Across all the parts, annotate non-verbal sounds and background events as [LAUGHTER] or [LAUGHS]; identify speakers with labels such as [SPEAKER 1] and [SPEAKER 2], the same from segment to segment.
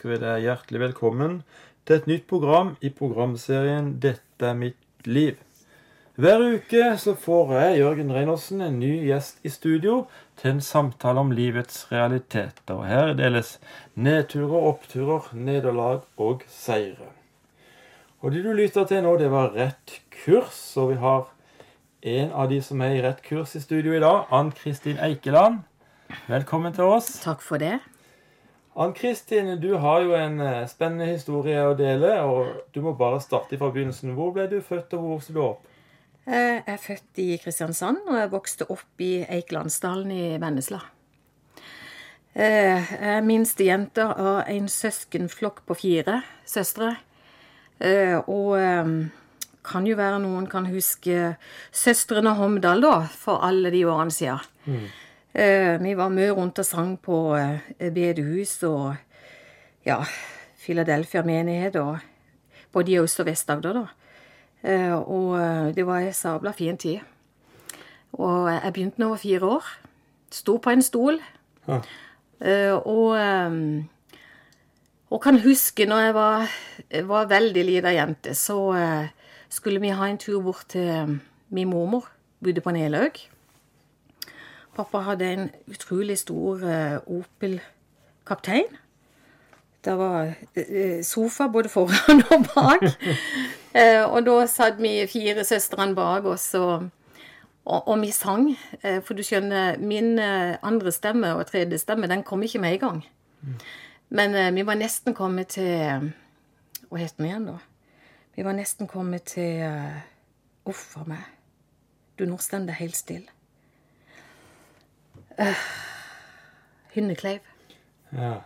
[SPEAKER 1] ønsker vi deg hjertelig velkommen til et nytt program i programserien 'Dette er mitt liv'. Hver uke så får jeg, Jørgen Reinersen, en ny gjest i studio til en samtale om livets realiteter. Og her deles nedturer, oppturer, nederlag og seire. Og det du lytter til nå, det var Rett kurs, og vi har en av de som er i Rett kurs i studio i dag, Ann Kristin Eikeland. Velkommen til oss.
[SPEAKER 2] Takk for det.
[SPEAKER 1] Ann Kristin, du har jo en eh, spennende historie å dele, og du må bare starte fra begynnelsen. Hvor ble du født, og hvor vokste du opp?
[SPEAKER 2] Jeg er født i Kristiansand, og jeg vokste opp i Eikelandsdalen i Vennesla. Jeg er minste jente av en søskenflokk på fire søstre. Eh, Og eh, kan jo være noen kan huske Søstrene Homdal, da, for alle de årene siden. Eh, Vi var mye rundt og sang på eh, bedehus og ja, Philadelphia menighet og både i Øst- og Vest-Agder, da. Eh, Og eh, det var ei sabla fin tid. Og jeg begynte da jeg var fire år. Sto på en stol.
[SPEAKER 1] Ja.
[SPEAKER 2] Eh, Og, eh, og kan huske når jeg var, var veldig lita jente, så eh, skulle vi ha en tur bort til min mormor. Bodde på Nelaug. Pappa hadde en utrolig stor eh, Opel Kaptein. Det var eh, sofa både foran [LAUGHS] og bak. Eh, og da satt vi fire søstrene bak oss, og, og, og vi sang. Eh, for du skjønner, min eh, andre stemme og tredje stemme, den kom ikke med i gang. Men eh, vi var nesten kommet til Hva het den igjen, da? Vi var nesten kommet til eh, Uff a meg. Du, nå står det helt stille. Uh, Hynnekleiv.
[SPEAKER 1] Ja.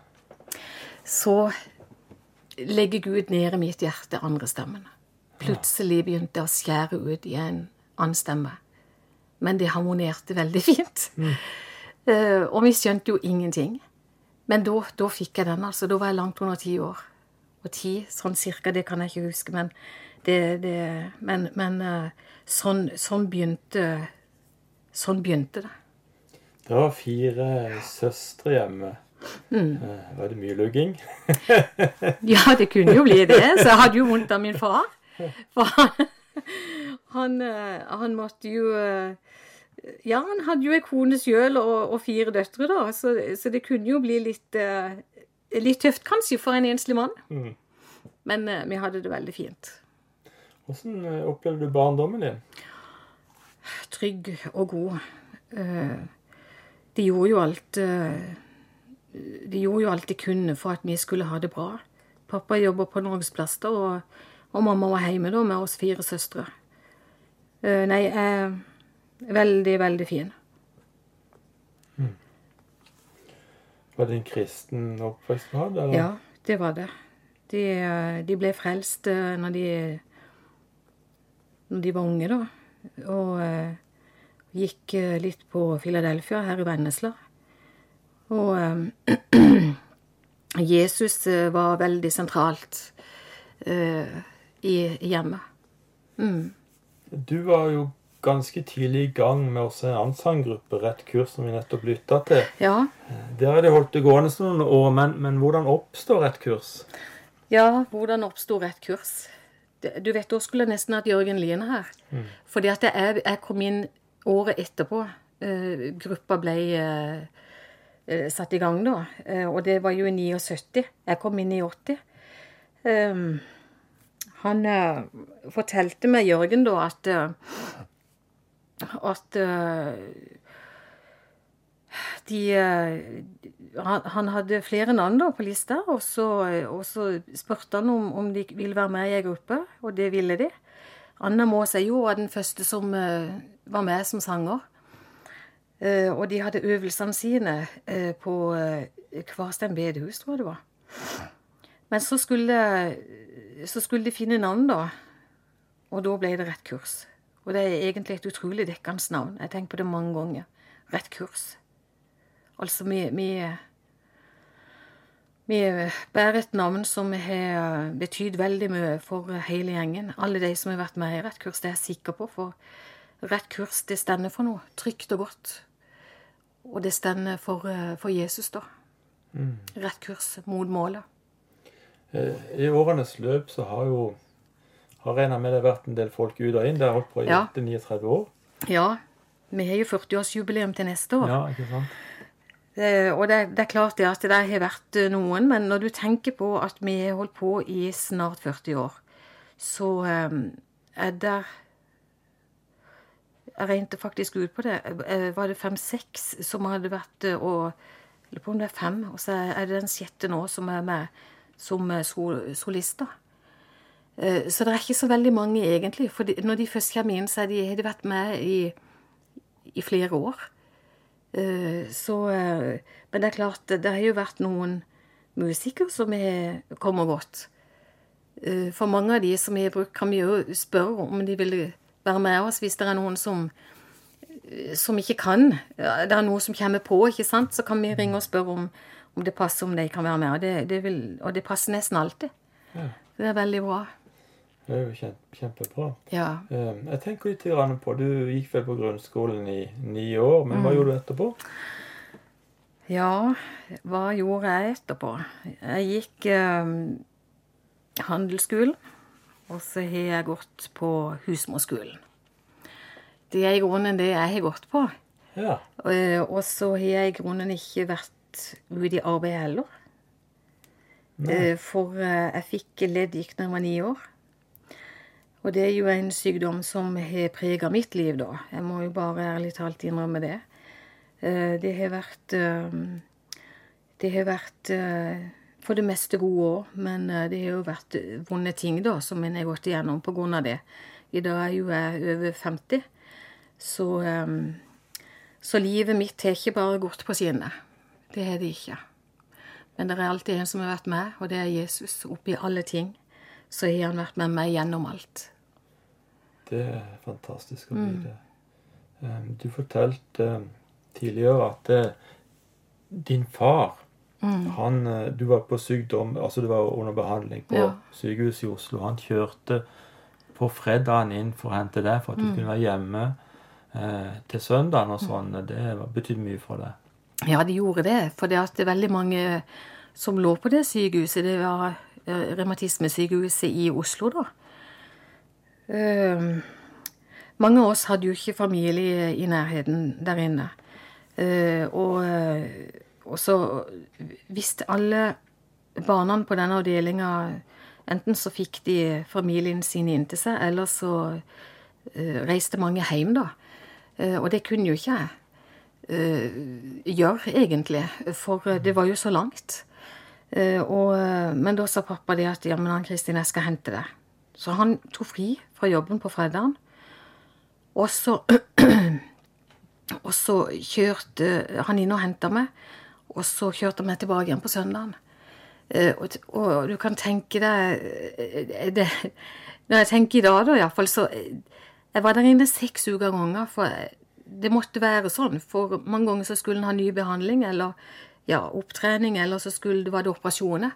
[SPEAKER 2] Så legger Gud ned i mitt hjerte andre stemmen. Plutselig begynte jeg å skjære ut i en annen stemme. Men det harmonerte veldig fint. Eh, og vi skjønte jo ingenting. Men da, da fikk jeg den, altså. Da var jeg langt under ti år. Og ti, sånn cirka, det kan jeg ikke huske, men det, det Men, men uh, sånn, sånn begynte Sånn begynte det.
[SPEAKER 1] Det var fire søstre hjemme. Mm. Var det mye lugging? [LAUGHS]
[SPEAKER 2] Ja, det kunne jo bli det. Så jeg hadde jo vondt av min far. For han, han, eh, han måtte jo eh, Ja, han hadde jo ei kone sjøl og, og fire døtre, da, så, så det kunne jo bli litt eh, Litt tøft, kanskje, for en enslig mann.
[SPEAKER 1] Mm.
[SPEAKER 2] Men eh, vi hadde det veldig fint.
[SPEAKER 1] Hvordan eh, opplevde du barndommen din?
[SPEAKER 2] Trygg og god. Eh, De gjorde jo alt eh, De gjorde jo alt de kunne for at vi skulle ha det bra. Pappa jobba på Norgesplaster, og, og mamma var hjemme da med oss fire søstre. Nei, Nei, eh, veldig, veldig fin.
[SPEAKER 1] Var det en kristen oppvekst du hadde? Eller?
[SPEAKER 2] Ja, det var det. De, eh, de ble frelst eh, når de, når de var unge, da. Og eh, gikk eh, litt på Philadelphia her i Vennesla. Og eh, [CLEARS THROAT] Jesus eh, var veldig sentralt eh, i hjemmet. Mm.
[SPEAKER 1] Du var jo ganske tidlig i gang med også en annen sanggruppe, Rett kurs, som vi nettopp lytta til.
[SPEAKER 2] Ja,
[SPEAKER 1] Der har de holdt det gående noen år, men, men hvordan oppstår Rett kurs?
[SPEAKER 2] Ja, hvordan oppsto rett kurs? Du vet, da skulle jeg nesten hatt Jørgen Liene her. Fordi at jeg, jeg kom inn året etterpå. Eh, gruppa ble eh, eh, satt i gang da. Eh, og det var jo i 79. Jeg kom inn i 80. Um, han eh, fortalte meg, Jørgen, da, at eh, at de han, han hadde flere navn da på lista, og så, og så spurte han om, om de ville være med i ei gruppe, og det ville de. Anna Maas jo den første som var med som sanger. Eh, og de hadde øvelsene sine eh, på uh, Kvarstein bedehus, tror jeg det var. Men så skulle, så skulle de finne navn, da. Og da ble det rett kurs. Og det er egentlig et utrolig dekkende navn. Jeg har tenkt på det mange ganger. Rett kurs. Altså, vi, vi bærer et navn som har betydd veldig mye for hele gjengen. Alle de som har vært med i Rett kurs, det er jeg sikker på. For Rett kurs, det stender for noe trygt og godt. Og det stender for, eh, for Jesus, da. Rett kurs mot målet.
[SPEAKER 1] Eh, I årenes løp så har jo har regnet med det vært en del folk ut og inn. Det har holdt på i
[SPEAKER 2] Ja.
[SPEAKER 1] 39 år.
[SPEAKER 2] Ja, vi har jo 40-årsjubileum til neste år.
[SPEAKER 1] Ja, ikke sant?
[SPEAKER 2] Eh, og det, det er klart det at det har vært noen, men når du tenker på at vi har holdt på i snart 40 år, så eh, er det Jeg regnet faktisk ut på det. eh, Var det fem-seks som hadde vært eh, og lurer på om det er fem. Og så er det den sjette nå som er med som eh, sol, solister. Så det er ikke så veldig mange, egentlig. For når de først kommer inn, så er de, har de vært med i, i flere år. Så Men det er klart, det har jo vært noen musikere som har kommet godt. For mange av de som har brukt, kan vi jo spørre om de vil være med oss hvis det er noen som eh, som ikke kan. Det er noe som kommer på, ikke sant? så kan vi ringe og spørre om, om det passer om de kan være med. Og det, det, vil, og det passer nesten alltid.
[SPEAKER 1] Ja.
[SPEAKER 2] Det er veldig bra.
[SPEAKER 1] Det er jo kjempebra.
[SPEAKER 2] Ja.
[SPEAKER 1] Eh, Jeg tenker litt på Du gikk vel på grunnskolen i ni år, men hva
[SPEAKER 2] Mm.
[SPEAKER 1] gjorde du etterpå?
[SPEAKER 2] Ja, hva gjorde jeg etterpå? Jeg gikk eh, handelsskolen, og så har jeg gått på husmorskolen. Det er i grunnen det jeg har gått på.
[SPEAKER 1] Ja.
[SPEAKER 2] Eh, og så har jeg i grunnen ikke vært ute i arbeid heller. Nei. for eh, jeg fikk leddgikt da jeg var ni år. Og det er jo en sykdom som har prega mitt liv, da. Jeg må jo bare ærlig talt innrømme det. Eh, det har vært eh, Det har vært eh, for det meste gode år, men eh, det har jo vært eh, vonde ting da, som en har gått igjennom på grunn av det. I dag er jo jeg over 50, så eh, så livet mitt har ikke bare gått på skinner. Det har det ikke. Men det er alltid en som har vært med, og det er Jesus. Oppi alle ting så har han vært med meg gjennom alt.
[SPEAKER 1] Det er fantastisk å
[SPEAKER 2] bli
[SPEAKER 1] vite. Mm. Du fortalte tidligere at din far
[SPEAKER 2] Mm.
[SPEAKER 1] han, eh, Du var på sykdom, altså du var under behandling på
[SPEAKER 2] Ja.
[SPEAKER 1] sykehuset i Oslo. Han kjørte på fredagen inn for å hente deg for at du
[SPEAKER 2] Mm.
[SPEAKER 1] kunne være hjemme eh, til søndagen og sånn. Det betydde mye for deg.
[SPEAKER 2] Ja, de gjorde det. For det at veldig mange som lå på det sykehuset. Det var eh, revmatismesykehuset i Oslo, da. Eh, mange av oss hadde jo ikke familie i nærheten der inne. Uh, og, og så visste alle barna på denne avdelinga Enten så fikk de familien sin inntil seg, eller så uh, reiste mange hjem, da. Uh, og det kunne jo ikke jeg uh, gjøre, egentlig. For det var jo så langt. Og, men da sa pappa det at ja, men Ann Kristin, jeg skal hente deg. Så han tok fri fra jobben på fredagen. Og så [CLEARS THROAT] Og så kjørte han inn og henta meg. Og så kjørte vi tilbake igjen på søndagen. Eh, og, og du kan tenke deg eh, det, Når jeg tenker i dag, da iallfall, så eh, Jeg var der inne seks uker ganger, for det måtte være sånn. For mange ganger så skulle en ha ny behandling eller ja, opptrening, eller så skulle, det det operasjoner.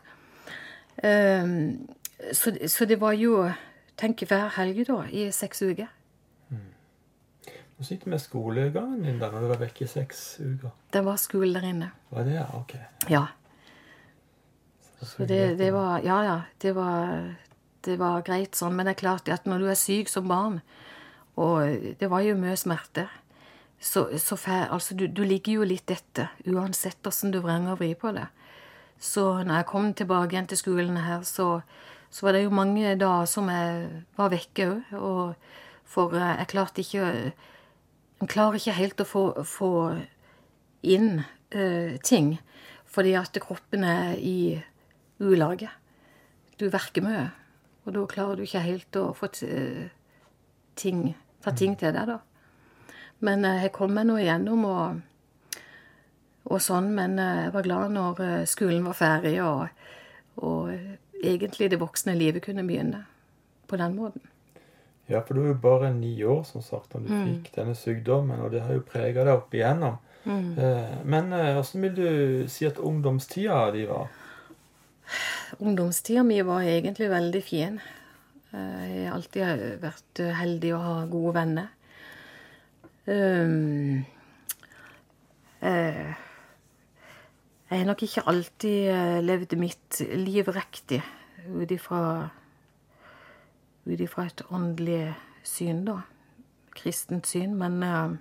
[SPEAKER 2] Um, så, så det var jo Tenk hver helg, da, i seks uker.
[SPEAKER 1] Hvordan sitter med skolegangen din da når du var vekke i seks uker?
[SPEAKER 2] Det var skole der inne.
[SPEAKER 1] Var det, ja? Ok.
[SPEAKER 2] Ja. Så det, det var Ja, ja. Det var, det var greit sånn. Men det er klart at når du er syk som barn, og det var jo mye smerte så, så fær, altså, du, du ligger jo litt etter, uansett åssen du vrenger og vrir på det. Så når jeg kom tilbake igjen til skolen her, så, så var det jo mange dager som jeg var vekke òg. Og for eh, jeg klarte ikke En klarer ikke helt å få, få inn uh, ting. Fordi at kroppen er i ulage. Du verker mye. Og da klarer du ikke helt å få eh, ting, ta ting til deg, da. Men uh, jeg kom meg nå igjennom og, og sånn. Men uh, jeg var glad når skolen var ferdig, og, og egentlig det voksne livet kunne begynne på den måten.
[SPEAKER 1] Ja, for du er jo bare ni år, som sagt, da du
[SPEAKER 2] Mm.
[SPEAKER 1] fikk denne sykdommen, og det har jo prega deg opp igjennom.
[SPEAKER 2] Mm.
[SPEAKER 1] Eh, men eh, hvordan vil du si at ungdomstida di var?
[SPEAKER 2] Ungdomstida mi var egentlig veldig fin. Eh, Jeg har alltid vært eh, heldig å ha gode venner. Um, eh, jeg har nok ikke alltid eh, levd mitt liv riktig. ut ifra ut ifra et åndelig syn, da. Kristent syn. Men uh,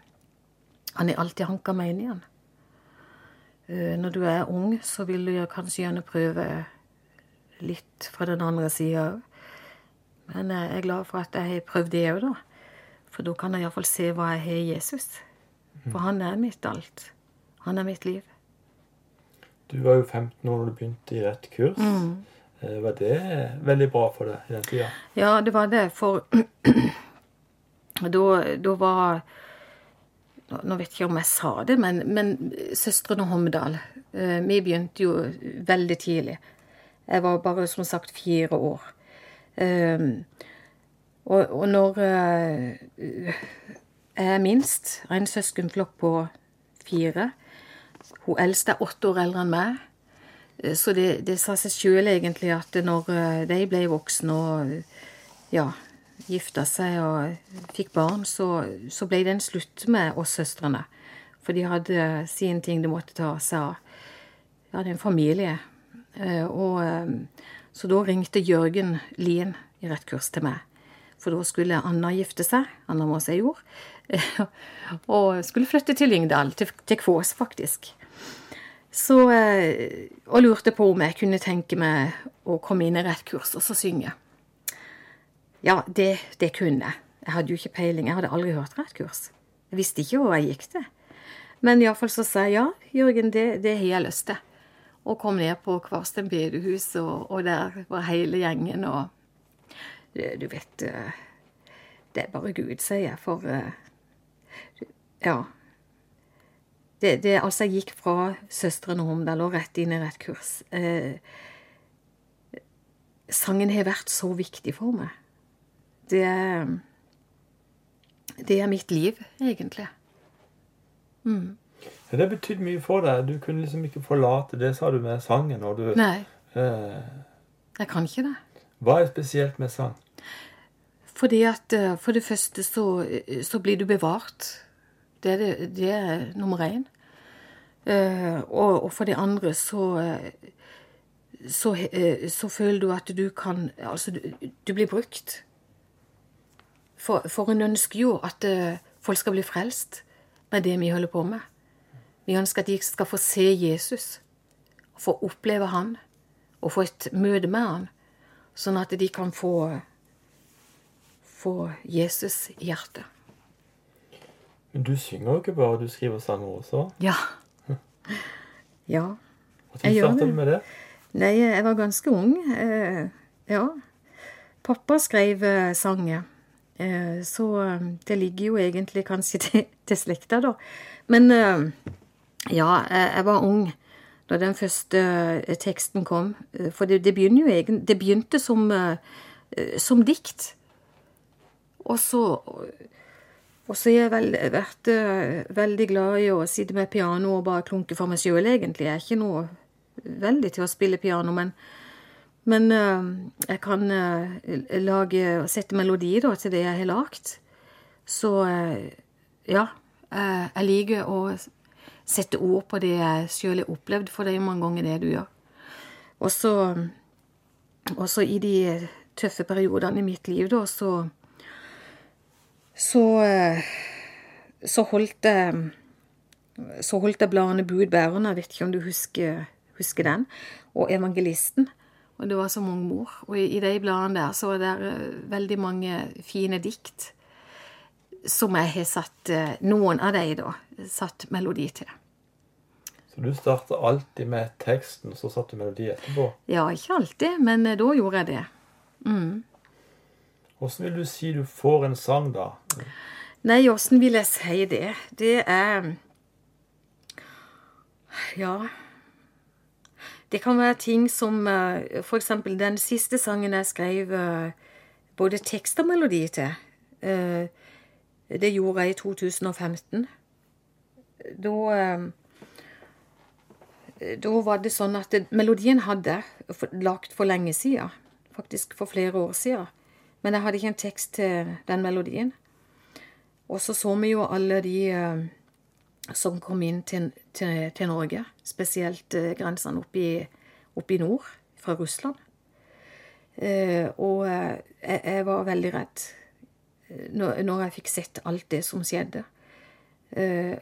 [SPEAKER 2] han er alltid hanka meg inn igjen. Uh, når du er ung, så vil du kanskje gjerne prøve litt fra den andre sida òg. Men jeg er glad for at jeg har prøvd det òg, da. For da kan jeg iallfall se hva jeg har i Jesus. For han er mitt alt. Han er mitt liv.
[SPEAKER 1] Du var jo 15 år da du begynte i rett kurs.
[SPEAKER 2] Mm.
[SPEAKER 1] Eh, Var det veldig bra for deg i den tida?
[SPEAKER 2] Ja, det var det, for [CLEARS THROAT] da, var nå- vet jeg ikke om jeg sa det, men, men søstrene Homdal eh, Vi begynte jo veldig tidlig. Jeg var bare som sagt fire år. Um, og, og når eh, jeg er minst, har en søskenflokk på fire Hun eldste er åtte år eldre enn meg. Eh, Så det, det sa seg sjøl egentlig at når eh, de ble voksne og ja, gifta seg og fikk barn, så, så ble en slutt med oss søstrene. For de hadde sine ting de måtte ta seg av. Det er en familie. Eh, Og, eh, så da ringte Jørgen Lien i rett kurs til meg. For da skulle Anna gifte seg. Anna Måsøyjord. [LAUGHS] Og skulle flytte til Lyngdal, til, til Kvås, faktisk. Så, eh, og lurte på om jeg kunne tenke meg å komme inn i rett kurs og så synge. Ja, det, det kunne jeg. Jeg hadde jo ikke peiling. Jeg hadde aldri hørt rett kurs. Jeg visste ikke hvor jeg gikk til. Men iallfall så sa jeg ja, Jørgen, det, det har jeg lyst til. Og kom ned på Kvarsten bedehus, og, og der var hele gjengen, og du, vet eh, Det er bare Gud, sier jeg, for eh, Ja. Det, det, altså, jeg gikk fra Søstrene Homdal og rett inn i rett kurs. Eh, sangen har vært så viktig for meg. Det Det er mitt liv, egentlig.
[SPEAKER 1] Ja, Det betydde mye for deg. Du kunne liksom ikke forlate det, sa du med sangen. Du,
[SPEAKER 2] Nei,
[SPEAKER 1] eh,
[SPEAKER 2] jeg kan ikke det.
[SPEAKER 1] hva er spesielt med sang?
[SPEAKER 2] Fordi at eh, for det første så, så blir du bevart. Det er, det, det er nummer én. Eh, og, og for det andre så eh, så, eh, så føler du at du kan Altså, du, du blir brukt. For, for en ønsker jo at eh, folk skal bli frelst med det vi holder på med. Vi ønsker at de skal få se Jesus, få oppleve han, og få et møte med han, sånn at de kan få få Jesus i hjertet.
[SPEAKER 1] Men du synger jo ikke bare, du skriver sanger også.
[SPEAKER 2] Ja. [LAUGHS] Ja. Hva
[SPEAKER 1] startet du med det?
[SPEAKER 2] Nei, jeg var ganske ung. Eh, ja. Pappa skrev eh, sanger. Eh, så eh, det ligger jo egentlig kanskje [LAUGHS] til, til slekta, da. Men eh, ja, jeg, var ung da den første eh, teksten kom. For det, det, begynner jo egen, det begynte som, som dikt. Og så og så har jeg vel, vært eh, veldig glad i å sitte med piano og bare klunke for meg sjøl, egentlig. Jeg er ikke noe veldig til å spille piano, men, men eh, jeg kan eh, lage og sette melodi da, til det jeg har lagd. Så ja, jeg liker å sette ord på det jeg sjøl har opplevd, for det er jo mange ganger det du gjør. Og så i de tøffe periodene i mitt liv, da, så så, eh, så holdt jeg så holdt jeg bladene Bud bærerne, jeg vet ikke om du husker, husker den, og Evangelisten. Og det var så mange mor. Og i, i de bladene der så er det eh, veldig mange fine dikt som jeg har satt eh, Noen av de, da, satt melodi til.
[SPEAKER 1] Så du starta alltid med teksten, og så satte du melodi etterpå.
[SPEAKER 2] Ja, ikke alltid, men eh, da gjorde jeg det.
[SPEAKER 1] Hvordan vil du si du får en sang, da?
[SPEAKER 2] Nei, åssen vil jeg si det? Det er Ja. Det kan være ting som f.eks. For eksempel den siste sangen jeg skrev eh, både tekst og melodi til. eh, Det gjorde jeg i 2015. Da eh, Da var det sånn at melodien hadde lagt for lenge siden. Faktisk for flere år siden. Men jeg hadde ikke en tekst til den melodien. Og så så vi jo alle de eh, som kom inn til, til, til Norge, spesielt eh, grensene oppe i, nord, fra Russland. Eh, og jeg, jeg var veldig redd når, jeg fikk sett alt det som skjedde.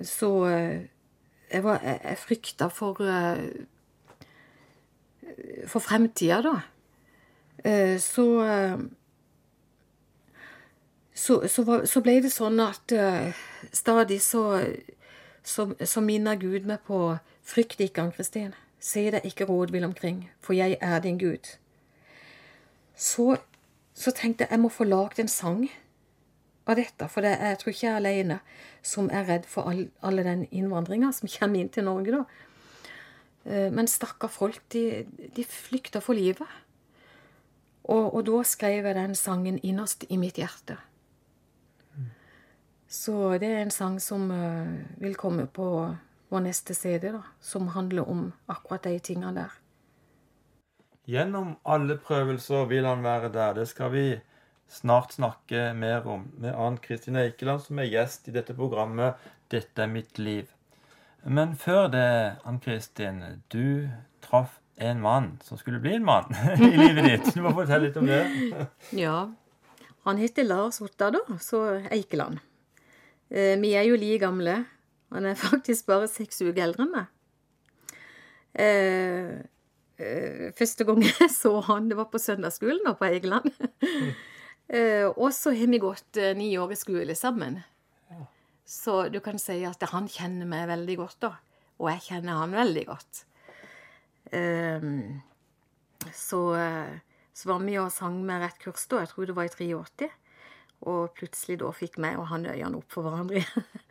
[SPEAKER 2] Så jeg, var, jeg, frykta for For fremtida, da. Så så, så, så ble det sånn at uh, stadig så, så, minner Gud meg på Frykt ikke, Ann-Kristin. Se deg ikke rådvill omkring, for jeg er din Gud. Så, så tenkte jeg jeg må få lagd en sang av dette, for det, jeg tror ikke jeg er alene som er redd for all, alle den innvandringa som [LAUGHS] kommer inn til Norge, da. Eh, Men stakkar folk, de, de flykter for livet. Og, og da skrev jeg den sangen innerst i mitt hjerte. Så det er en sang som eh, vil komme på vår neste CD, da, som handler om akkurat de tinga der.
[SPEAKER 1] Gjennom alle prøvelser vil han være der. Det skal vi snart snakke mer om med Ann Kristin Eikeland, som er gjest i dette programmet 'Dette er mitt liv'. Men før det, Ann Kristin, du traff en mann som skulle bli en mann [LAUGHS] i livet ditt. Du må fortelle litt om det.
[SPEAKER 2] Ja. Han heter Lars Otta, da, så Eikeland. Eh, vi er jo like gamle. Han er [LAUGHS] faktisk bare seks uker eldre enn meg. Eh, eh, første gang [LAUGHS] jeg så han, det var på søndagsskolen da, på Egeland. [LAUGHS] eh, og så har vi gått ni år i skole sammen. Så du kan si at han kjenner meg veldig godt, da. Og jeg kjenner han veldig godt. Um, så, så var vi og sang med rett kurs da, jeg tror det var i 83. Og plutselig da fikk meg og han øynene opp for hverandre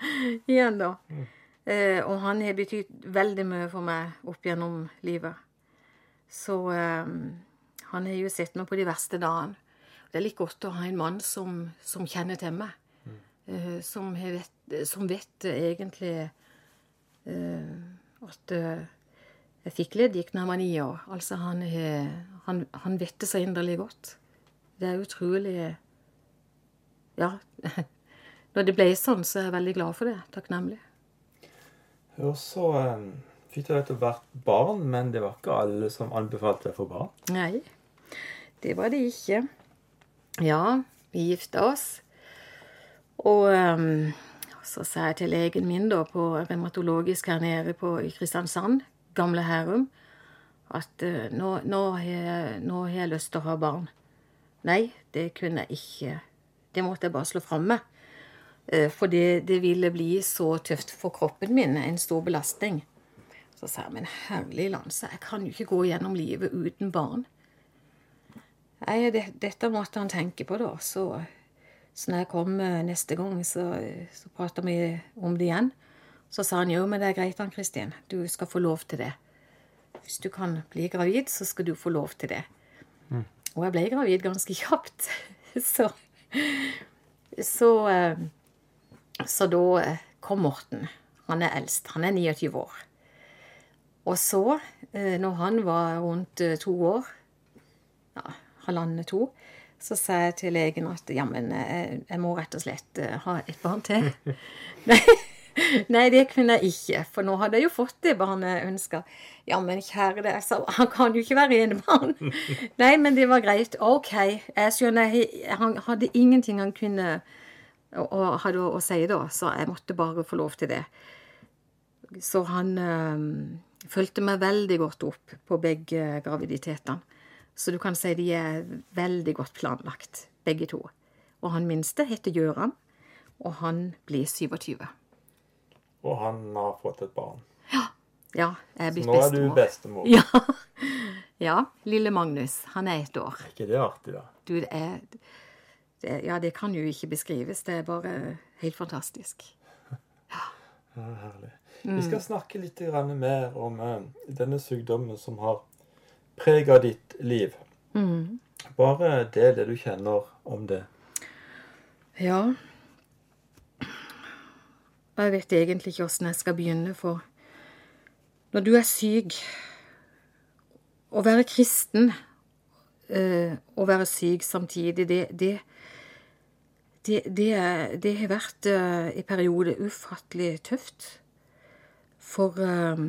[SPEAKER 2] [LAUGHS] igjen, da. Eh, og han har betydd veldig mye for meg opp gjennom livet. Så eh, han har jo sett meg på de verste dagene. Det er litt godt å ha en mann som, som kjenner til meg. Eh, som, vet, som vet egentlig eh, at eh, jeg fikk leddgikt da jeg var ni år. Altså, han, han, han vet det så inderlig godt. Det er utrolig Ja. [LAUGHS] Når det ble sånn, så er jeg veldig glad for det. Takknemlig.
[SPEAKER 1] Og så eh, fikk du etter hvert barn, men det var ikke alle som anbefalte deg for barn.
[SPEAKER 2] Nei, det var det ikke. Ja, vi gifta oss. Og um, så sa jeg til legen min da på revmatologisk her nede på, i Kristiansand, gamle Herum, at uh, nå, nå, har jeg, nå har jeg lyst til å ha barn. Nei, det kunne jeg ikke. Det måtte jeg bare slå fram med. Eh, For det, det ville bli så tøft for kroppen min, en stor belastning. Så sa jeg, men herlig land, så jeg kan jo ikke gå gjennom livet uten barn. Nei, det, dette måtte han tenke på, da. Så, så når jeg kom eh, neste gang, så, så prata vi om det igjen. Så sa han jo, men det er greit, Ann Kristin. Du skal få lov til det. Hvis du kan bli gravid, så skal du få lov til det. Og jeg ble gravid ganske kjapt. [LAUGHS] Så, [LAUGHS] så, eh, så da eh, kom Morten. Han er eldst. Han er 29 år. Og så, eh, når han var rundt to år, ja, halvannet to, så sa jeg til legen at jammen, jeg, må rett og slett ha et barn til. [LAUGHS] [LAUGHS] Nei, det kunne jeg ikke, for nå hadde jeg jo fått det barnet ønska. Ja, men kjære deg, jeg sa, han kan jo ikke være enebarn. [LAUGHS] Nei, men det var greit. Ok, jeg skjønner, han hadde ingenting han kunne å, å, hadde å, å si da, så jeg måtte bare få lov til det. Så han øh, fulgte meg veldig godt opp på begge graviditetene. Så du kan si de er veldig godt planlagt, begge to. Og han minste heter Gjøran, og han blir 27.
[SPEAKER 1] Og han har fått et barn.
[SPEAKER 2] Ja, jeg er
[SPEAKER 1] Så
[SPEAKER 2] blitt
[SPEAKER 1] nå er du
[SPEAKER 2] bestemor.
[SPEAKER 1] bestemor.
[SPEAKER 2] Ja. [LAUGHS] ja, lille Magnus. Han er ett år.
[SPEAKER 1] Er ikke det artig, da?
[SPEAKER 2] Du, det er det, Ja, det kan jo ikke beskrives. Det er bare helt fantastisk.
[SPEAKER 1] Ja, herlig. Vi skal snakke litt grann mer om eh, denne sykdommen som har prega ditt liv. Bare del det du kjenner om det.
[SPEAKER 2] Ja. Og Jeg vet egentlig ikke åssen jeg skal begynne, for når du er syk Å være kristen å og være syk samtidig, det det, det, det, det har vært eh, i perioder ufattelig tøft. For eh,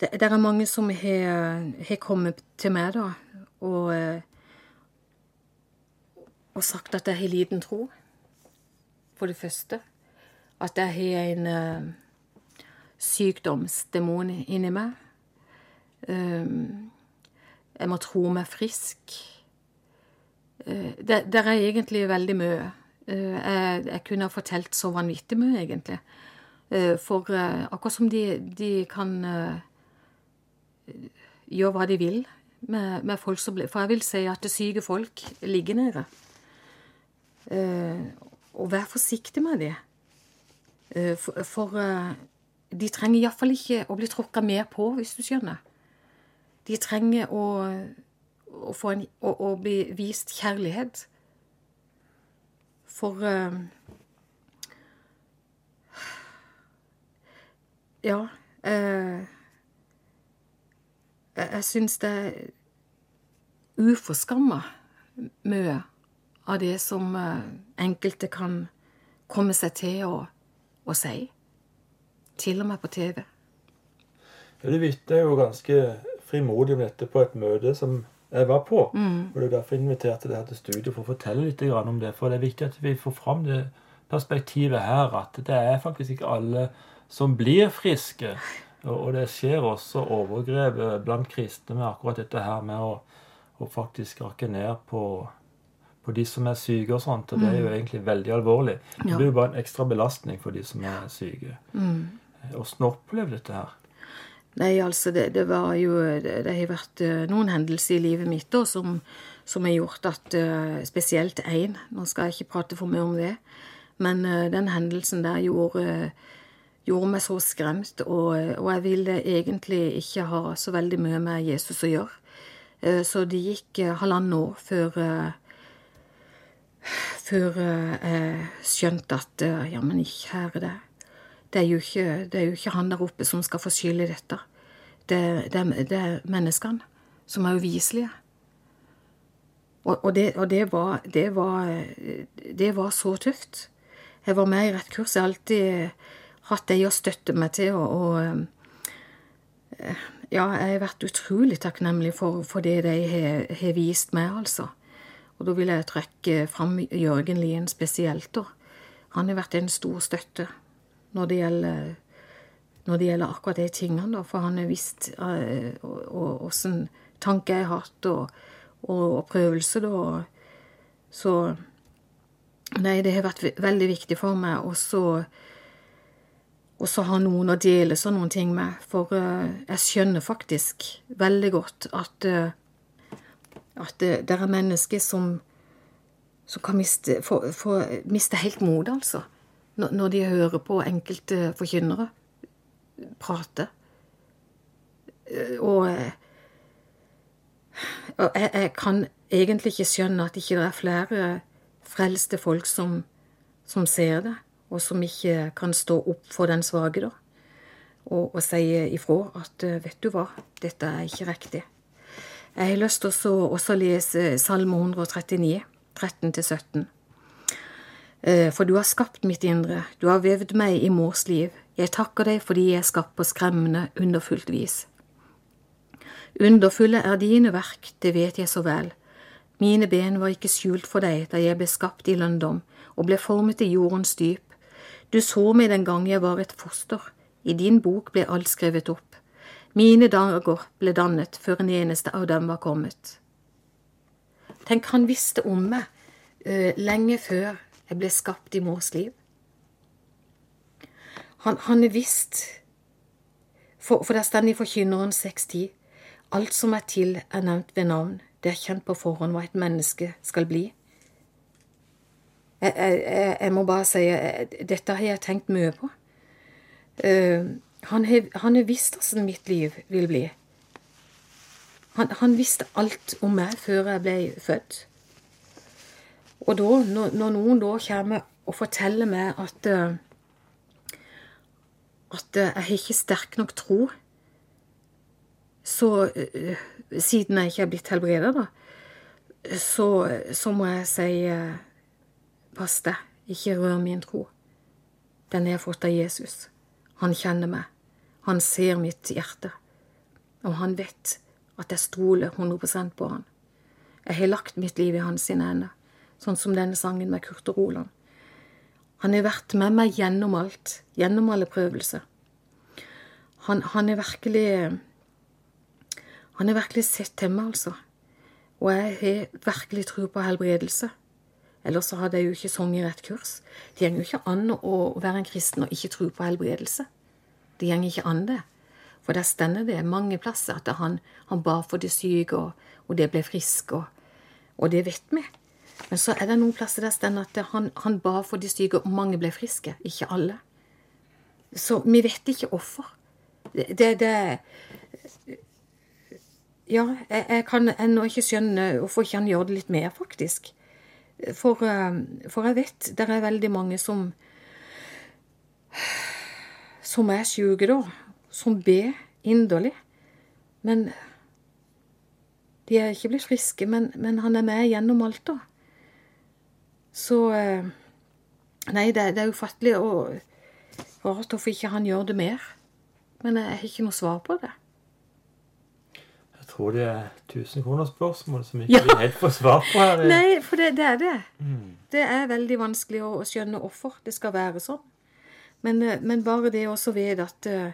[SPEAKER 2] det, det er mange som har, har kommet til meg, da, og, eh, og sagt at jeg har liten tro, for det første. At jeg har en uh, sykdomsdemon inni meg. Um, jeg må tro meg frisk. Uh, det, det, er egentlig veldig mye. Uh, jeg, jeg, kunne ha fortalt så vanvittig mye, egentlig. for akkurat som de, de kan gjøre hva de vil med, med, folk som blir For jeg vil si at det syke folk ligger nede. og vær forsiktig med det. Eh, for, for eh, de trenger iallfall ikke å bli tråkka mer på, hvis du skjønner. De trenger å, å, en, å, å bli vist kjærlighet. For uh, Ja. Uh, jeg syns det er uforskamma mye av det som enkelte kan komme seg til å å si. Til og med på TV.
[SPEAKER 1] Ja, Du vitner jo ganske frimodig om dette på et møte som jeg var på. Mm. Og det er derfor inviterte deg til studio for å fortelle litt om det. For det er viktig at vi får fram det perspektivet her at det er faktisk ikke alle som blir friske. Og det skjer også overgrep blant kristne med akkurat dette her med å, å faktisk rakke ned på på de som er syke og sånt. Og det er jo mm. egentlig veldig alvorlig. Det blir jo bare en ekstra belastning for de som er syke. Mm. Åssen opplevde dette her?
[SPEAKER 2] Nei, altså, det, det, var jo Det, har vært uh, noen hendelser i livet mitt da, som, som har gjort at uh, Spesielt én. Nå skal jeg ikke prate for mye om det. Men den hendelsen der gjorde, gjorde meg så skremt, og, og, jeg ville egentlig ikke ha så veldig mye med Jesus å gjøre. Så det gikk halvannet år før før eh, jeg skjønte at eh, ja, men kjære det, det er, jo ikke, det er jo ikke han der oppe som skal få skyld i dette. Det, det, det er menneskene som er uviselige. Og, og, det, og var, var, det var så tøft. Jeg var med i rett kurs. Jeg har alltid hatt de å støtte meg til. Og, og, eh, ja, jeg har vært utrolig takknemlig for, for det de har vist meg, altså. Og da vil jeg trekke fram Jørgen Lien spesielt. da. Han har vært en stor støtte når det gjelder, når det gjelder akkurat de tingene. da, For han har visst åssen uh, tanker jeg har hatt, og, og, og prøvelse, da. Så Nei, det har vært veldig viktig for meg også å ha noen å dele sånne ting med. For uh, jeg skjønner faktisk veldig godt at uh, at det, det er mennesker som, som kan miste, få, få, miste helt motet, altså. Når, når, de hører på enkelte forkynnere prate. Og, og jeg, jeg, kan egentlig ikke skjønne at ikke det er flere frelste folk som, som ser det, og som ikke kan stå opp for den svake, da. Og, og si ifra at vet du hva, dette er ikke riktig. Jeg har lyst til å også lese Salme 139, 13-17. Eh, for du har skapt mitt indre, du har vevd meg i mors liv. Jeg takker deg fordi jeg er skapt på skremmende, underfullt vis. Underfulle er dine verk, det vet jeg så vel. Mine ben var ikke skjult for deg da jeg ble skapt i lønndom og ble formet i jordens dyp. Du så meg den gang jeg var et foster. I din bok ble alt skrevet opp. Mine dager ble dannet før en eneste av dem var kommet. Tenk, han visste om meg uh, lenge før jeg ble skapt i mors liv. Han, han er visst, for, for det står i Forkynneren 6.10, alt som er til, er nevnt ved navn, det er kjent på forhånd hva et menneske skal bli. Jeg, jeg, jeg må bare si dette har jeg tenkt mye på. Uh, han har visst åssen mitt liv vil bli. Han, han, visste alt om meg før jeg ble født. Og da, når, når noen da kommer og forteller meg at uh, at uh, jeg har ikke sterk nok tro, så uh, Siden jeg ikke er blitt helbreda, da, så, så, må jeg si Pass deg, ikke rør min tro. Den jeg fått av Jesus. Han kjenner meg. Han ser mitt hjerte, og han vet at jeg stoler 100 på han. Jeg har lagt mitt liv i hans sine hender. Sånn som denne sangen med Kurt og Roland. Han har vært med meg gjennom alt. Gjennom alle prøvelser. Han, han er virkelig Han har virkelig sett til meg, altså. Og jeg har virkelig tro på helbredelse. Ellers hadde jeg jo ikke sunget rett kurs. Det går jo ikke an å være en kristen og ikke tro på helbredelse. Det går ikke an, det. For der stender det mange plasser at han, han ba for de syke, og, og det ble frisk, og, og, det vet vi. Men så er det noen plasser der stender at han, han ba for de syke, og mange ble friske. Ikke alle. Så vi vet ikke hvorfor. Det, det, Ja, jeg, jeg kan ennå ikke skjønne hvorfor ikke han gjør det litt mer, faktisk. For, for jeg vet det er veldig mange som som er sjuke, da som ber inderlig. Men de er ikke blitt friske, men, men, han er med gjennom alt, da. Så eh, Nei, det, det er ufattelig og rart hvorfor ikke han gjør det mer. Men jeg har ikke noe svar på det.
[SPEAKER 1] Jeg tror det er 1000 kroner spørsmål som ikke ja. vi helt får svar på her. [LAUGHS]
[SPEAKER 2] Nei, for det, det er det. Mm. Det er veldig vanskelig å, å skjønne hvorfor det skal være sånn. Men, eh, men bare det også ved at uh,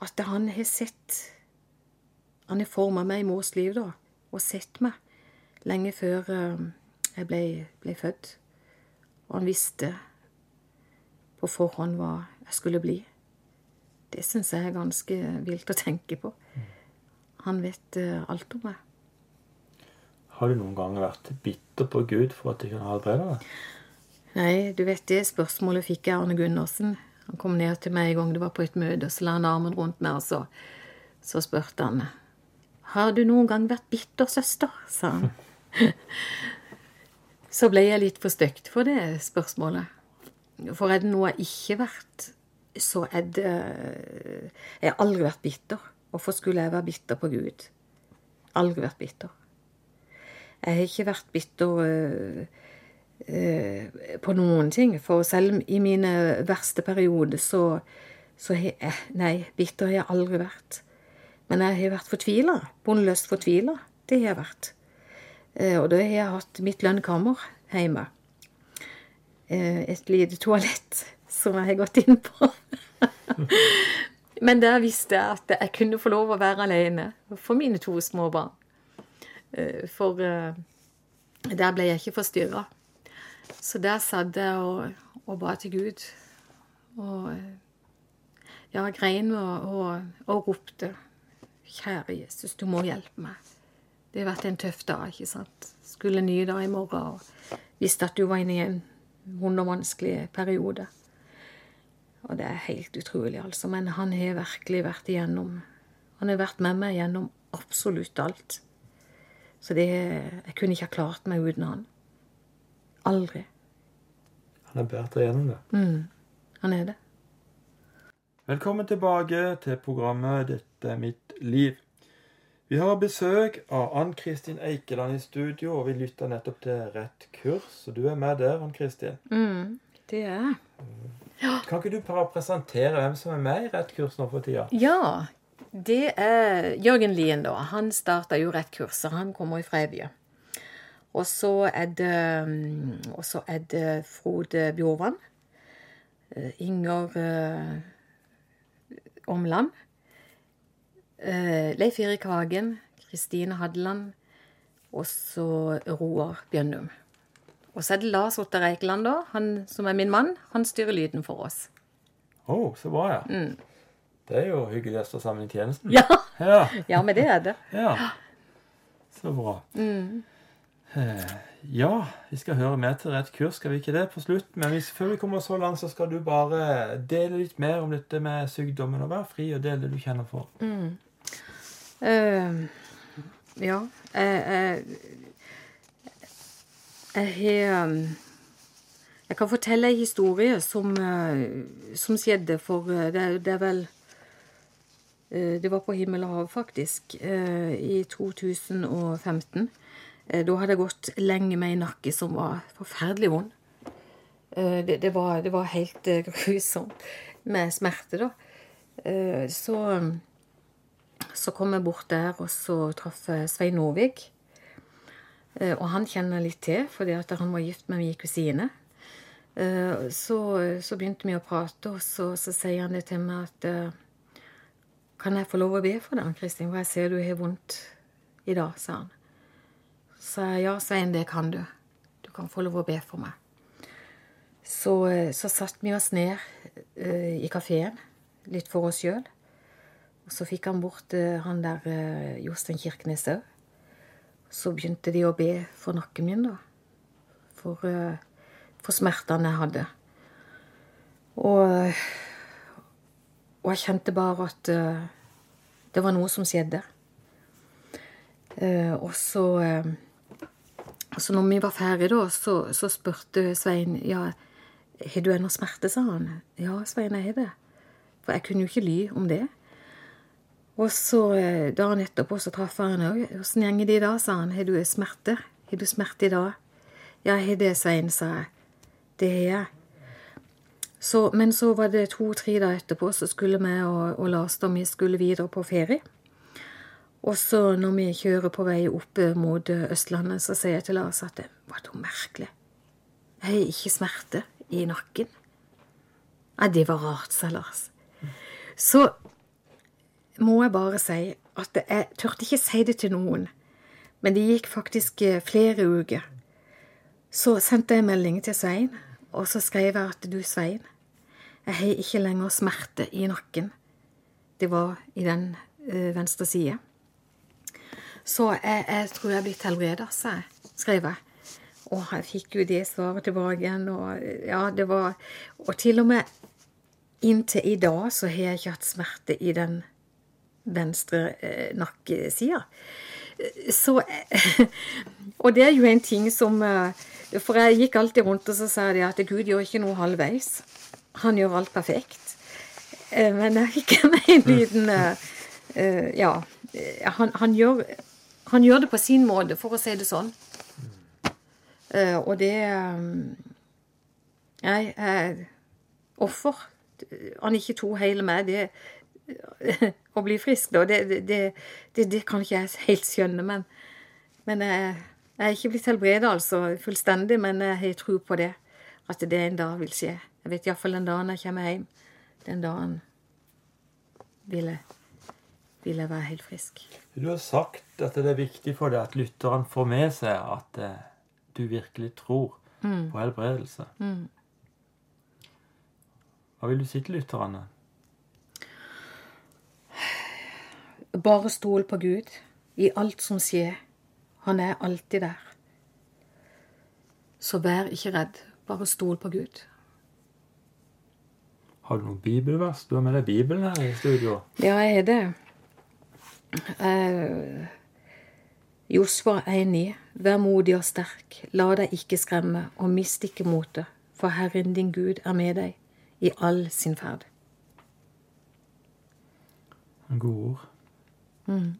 [SPEAKER 2] at han har sett Han har forma meg i mors liv, da, og sett meg lenge før uh, jeg ble, ble, født. Og han visste på forhånd hva jeg skulle bli. Det syns jeg er ganske vilt å tenke på. Han vet alt om meg.
[SPEAKER 1] Har du noen ganger vært bitter på Gud for at jeg kunne helbrede deg?
[SPEAKER 2] Nei, du vet det spørsmålet fikk jeg Arne Gundersen han kom ned til meg en gang det var på et møte, og så la han armen rundt meg, og så, så spurte han Har du noen gang vært bitter, søster? sa han. [LAUGHS] så ble jeg litt for stygt for det spørsmålet. For er det noe jeg ikke vært, så er det Jeg har aldri vært bitter. Hvorfor skulle jeg være bitter på Gud? Aldri vært bitter. Jeg har ikke vært bitter øh, på noen ting. For selv i mine verste perioder så, så har jeg Nei, bitter har jeg aldri vært. Men jeg har vært fortvila. Bondeløst fortvila. Det har jeg vært. Eh, og da har jeg hatt mitt lønnkammer hjemme. Eh, et lite toalett som jeg har gått inn på. [LAUGHS] Men der visste jeg at jeg kunne få lov å være alene for mine to små barn. For der ble jeg ikke forstyrra. Så der satt jeg og, og ba til Gud. Og ja, grein og, og, og ropte. Kjære Jesus, du må hjelpe meg. Det har vært en tøff dag, ikke sant. Skulle ny dag i morgen og visste at du var inne i en vond og vanskelig periode. Og det er helt utrolig, altså. Men han har virkelig vært igjennom Han har vært med meg gjennom absolutt alt. Så det Jeg kunne ikke ha klart meg uten han. Aldri.
[SPEAKER 1] Han er bært igjennom gjennom det.
[SPEAKER 2] Mm. Han er det.
[SPEAKER 1] Velkommen tilbake til programmet 'Dette er mitt liv'. Vi har besøk av Ann-Kristin Eikeland i studio, og vi lytter nettopp til Rett kurs. Og du er med der, Ann-Kristin.
[SPEAKER 2] Mm, det er jeg.
[SPEAKER 1] Ja. Kan ikke du bare presentere hvem som er med i Rett kurs nå for tida?
[SPEAKER 2] Ja, det er Jørgen Lien, da. Han starta jo Rett kurs, og han kommer fra Evje. Og så er det, mm, er det Frode Bjorvann. Eh, Inger uh, Omland. Uh, Leif Erik Hagen. Kristine Hadeland. Og så Roar Bjønnum. Og så er det Lars Otter Eikeland, da. Han som er min mann. Han styrer lyden for oss.
[SPEAKER 1] Å, oh, så bra, ja.
[SPEAKER 2] Mm.
[SPEAKER 1] Det er jo hyggelig å stå sammen i tjenesten.
[SPEAKER 2] Ja, ja. [LAUGHS] ja men det er det.
[SPEAKER 1] Ja. Så bra.
[SPEAKER 2] Mm.
[SPEAKER 1] Eh, ja, vi skal høre mer til rett kurs, skal vi ikke det, på slutt? Men hvis, før vi kommer så langt, så skal du bare dele litt mer om dette med sykdommen, og være fri og dele det du kjenner for.
[SPEAKER 2] Mm. Uh, ja. Jeg har um, Jeg kan fortelle en historie som, uh, som skjedde for det, det, er vel Det var på himmel og hav, faktisk, i 2015. Eh, da hadde jeg gått lenge med en nakke som var forferdelig vond. Eh, det, det, var, det var, helt eh, [LAUGHS] grusomt med smerte, da. Så så kom jeg bort der, og så traff jeg Svein. Eh, og han kjenner litt til, fordi han var gift med min kusine. Så, så, begynte vi å prate, og så, så, sier han det til meg at Kan jeg få lov å be for deg, Kristin? For jeg ser du har vondt i dag, sa han. Sa jeg ja, Svein, det kan du. Du kan få lov å be for meg. Så, så satte vi oss ned uh, i kafeen, litt for oss sjøl. Så fikk han bort uh, han der uh, Jostein Kirkenes òg. Så begynte de å be for nakken min, da. For, for smertene jeg hadde. Og, og jeg kjente bare at det var noe som skjedde. Og så altså når vi var ferdige, da, så, så spurte Svein ja, har du ennå smerte, sa han. Ja, Svein, jeg har det. For jeg kunne jo ikke ly om det. Og så uh, dagen etterpå så traff jeg han òg. Åssen går det i dag, sa han. Har du smerte? Har du smerte i dag? Ja, jeg har det, Svein, sa jeg. Det har jeg. Så, men så var det to-tre dager etterpå, så skulle vi og, og Lars da vi skulle videre på ferie. Og så når vi kjører på vei opp mot Østlandet, så sier jeg til Lars at det var noe merkelig. Jeg har ikke smerte i nakken. Ja, det var rart, sa Lars. Så må jeg bare si at jeg turte ikke si det til noen. Men det gikk faktisk eh, flere uker. Så sendte jeg melding til Svein, og så skrev jeg at du, Svein, jeg har ikke lenger smerte i nakken. Det var i den ø, venstre side. Så jeg, jeg tror jeg blitt helbreda, sa jeg, skrev. Og jeg fikk jo det svaret tilbake igjen, og ja, det var Og til og med inntil i dag så har jeg ikke hatt smerte i den venstre eh, nakkesida. Så [LAUGHS] Og det er jo en ting som eh, For jeg gikk alltid rundt og så sa de at Gud gjør ikke noe halvveis. Han gjør alt perfekt. Eh, men jeg fikk meg [LAUGHS] en liten eh, Ja. Han, han gjør han gjør det på sin måte, for å si det sånn. Uh, og det um, Jeg er offer. Han ikke to hele meg. Det, [LAUGHS] å bli frisk, da, det, det, det, kan ikke jeg helt skjønne. Men, men jeg, jeg, er ikke blitt helbredet, altså, fullstendig. Men jeg har tro på det. At det en dag vil skje. Jeg vet iallfall den dagen jeg kommer hjem. Den dagen vil jeg, vil jeg være helt frisk.
[SPEAKER 1] Du har sagt at det er viktig for deg at lytteren får med seg at eh, du virkelig tror mm. på helbredelse. Mm. Hva vil du si til lytterne?
[SPEAKER 2] Bare stol på Gud i alt som skjer. Han er alltid der. Så vær ikke redd. Bare stol på Gud.
[SPEAKER 1] Har du noen bibelvers? Du har med deg Bibelen her i studio.
[SPEAKER 2] Ja, jeg har det. Uh, Josfa 1,9. Vær modig og sterk, la deg ikke skremme, og mist ikke motet, for Herren din Gud er med deg i all sin ferd.
[SPEAKER 1] Gode ord. Mm.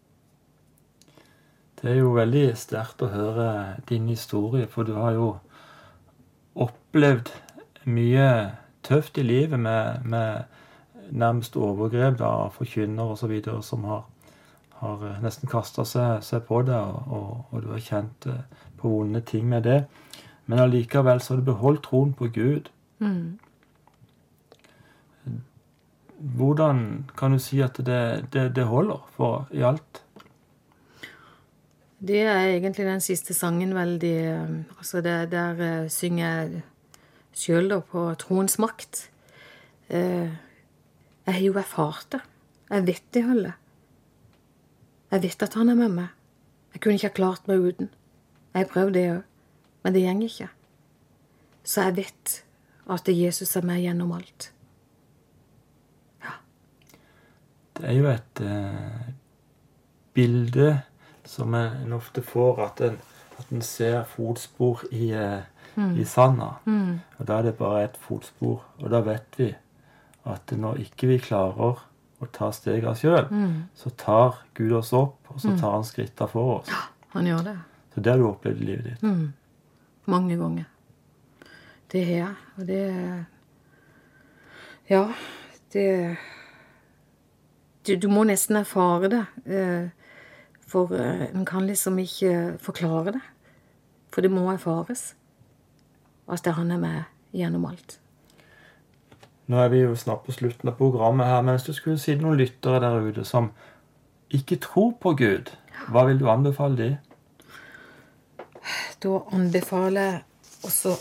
[SPEAKER 1] Det er jo veldig sterkt å høre din historie, for du har jo opplevd mye tøft i livet med, med nærmest overgrep av forkynnere osv. som har har eh, nesten kasta seg, seg, på det, og, og, og, du har kjent eh, på vonde ting med det. Men allikevel så har du beholdt troen på Gud. Mm. Hvordan kan du si at det, det, det holder for i alt?
[SPEAKER 2] Det er egentlig den siste sangen veldig eh, Altså, det, der synger jeg sjøl på troens makt. Jeg har jo erfart det. Jeg vet det holder. Jeg vet at han er med meg. Jeg kunne ikke ha klart meg uten. Jeg har prøvd det òg, men det går ikke. Så jeg vet at Jesus er med gjennom alt. Ja.
[SPEAKER 1] Det er jo et eh, bilde som en ofte får, at en, at en ser fotspor i, eh, mm. i sanda. Mm. Og da er det bare et fotspor. Og da vet vi at når ikke vi klarer og ta stegene sjøl, mm. så tar Gud oss opp, og så mm. tar han skrittene for oss.
[SPEAKER 2] Ja, han gjør det.
[SPEAKER 1] Så det har du opplevd i livet ditt.
[SPEAKER 2] Mm. Mange ganger. Det har jeg. Og det Ja, det du, du må nesten erfare det. eh, For eh, en kan liksom ikke forklare det. For det må erfares. At han er med gjennom alt.
[SPEAKER 1] Nå er vi jo snart på slutten av programmet her, men hvis du skulle si noen lyttere der ute som ikke tror på Gud, hva vil du anbefale de?
[SPEAKER 2] Da anbefaler jeg også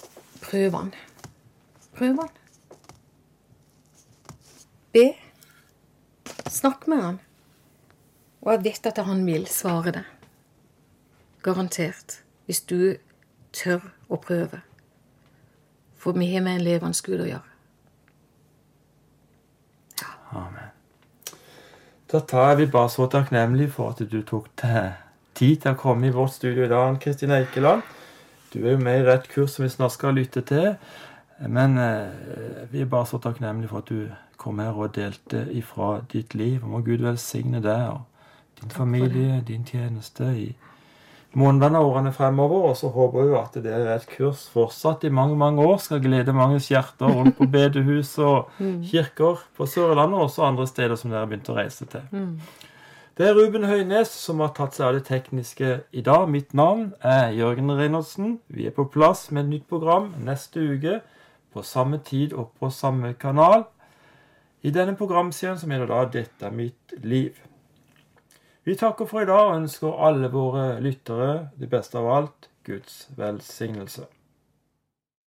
[SPEAKER 2] prøv han. Prøv han. Be. Snakk med han. Og jeg vet at han vil svare deg. Garantert. Hvis du tør å prøve. For vi har med en levende Gud å gjøre.
[SPEAKER 1] Amen. Da tar vi bare så takknemlig for at du tok deg tid til å komme i vårt studio i dag, Kristin Eikeland. Du er jo med i rett kurs som vi snart skal lytte til. Men eh, vi er bare så takknemlige for at du kom her og delte ifra ditt liv. Og må Gud velsigne deg og din familie, din tjeneste i månedene og årene fremover. Og så håper jeg at det er et kurs fortsatt i mange mange år skal glede manges hjerter rundt på bedehus og [LAUGHS] kirker på Sørlandet og også andre steder som dere har begynt å reise til. Det er Ruben Høynes som har tatt seg av det tekniske i dag. Mitt navn er Jørgen Reinertsen. Vi er på plass med et nytt program neste uke på samme tid og på samme kanal. I denne programserien som heter da 'Dette er mitt liv'. Vi takker for i dag og ønsker alle våre lyttere det beste av alt Guds velsignelse.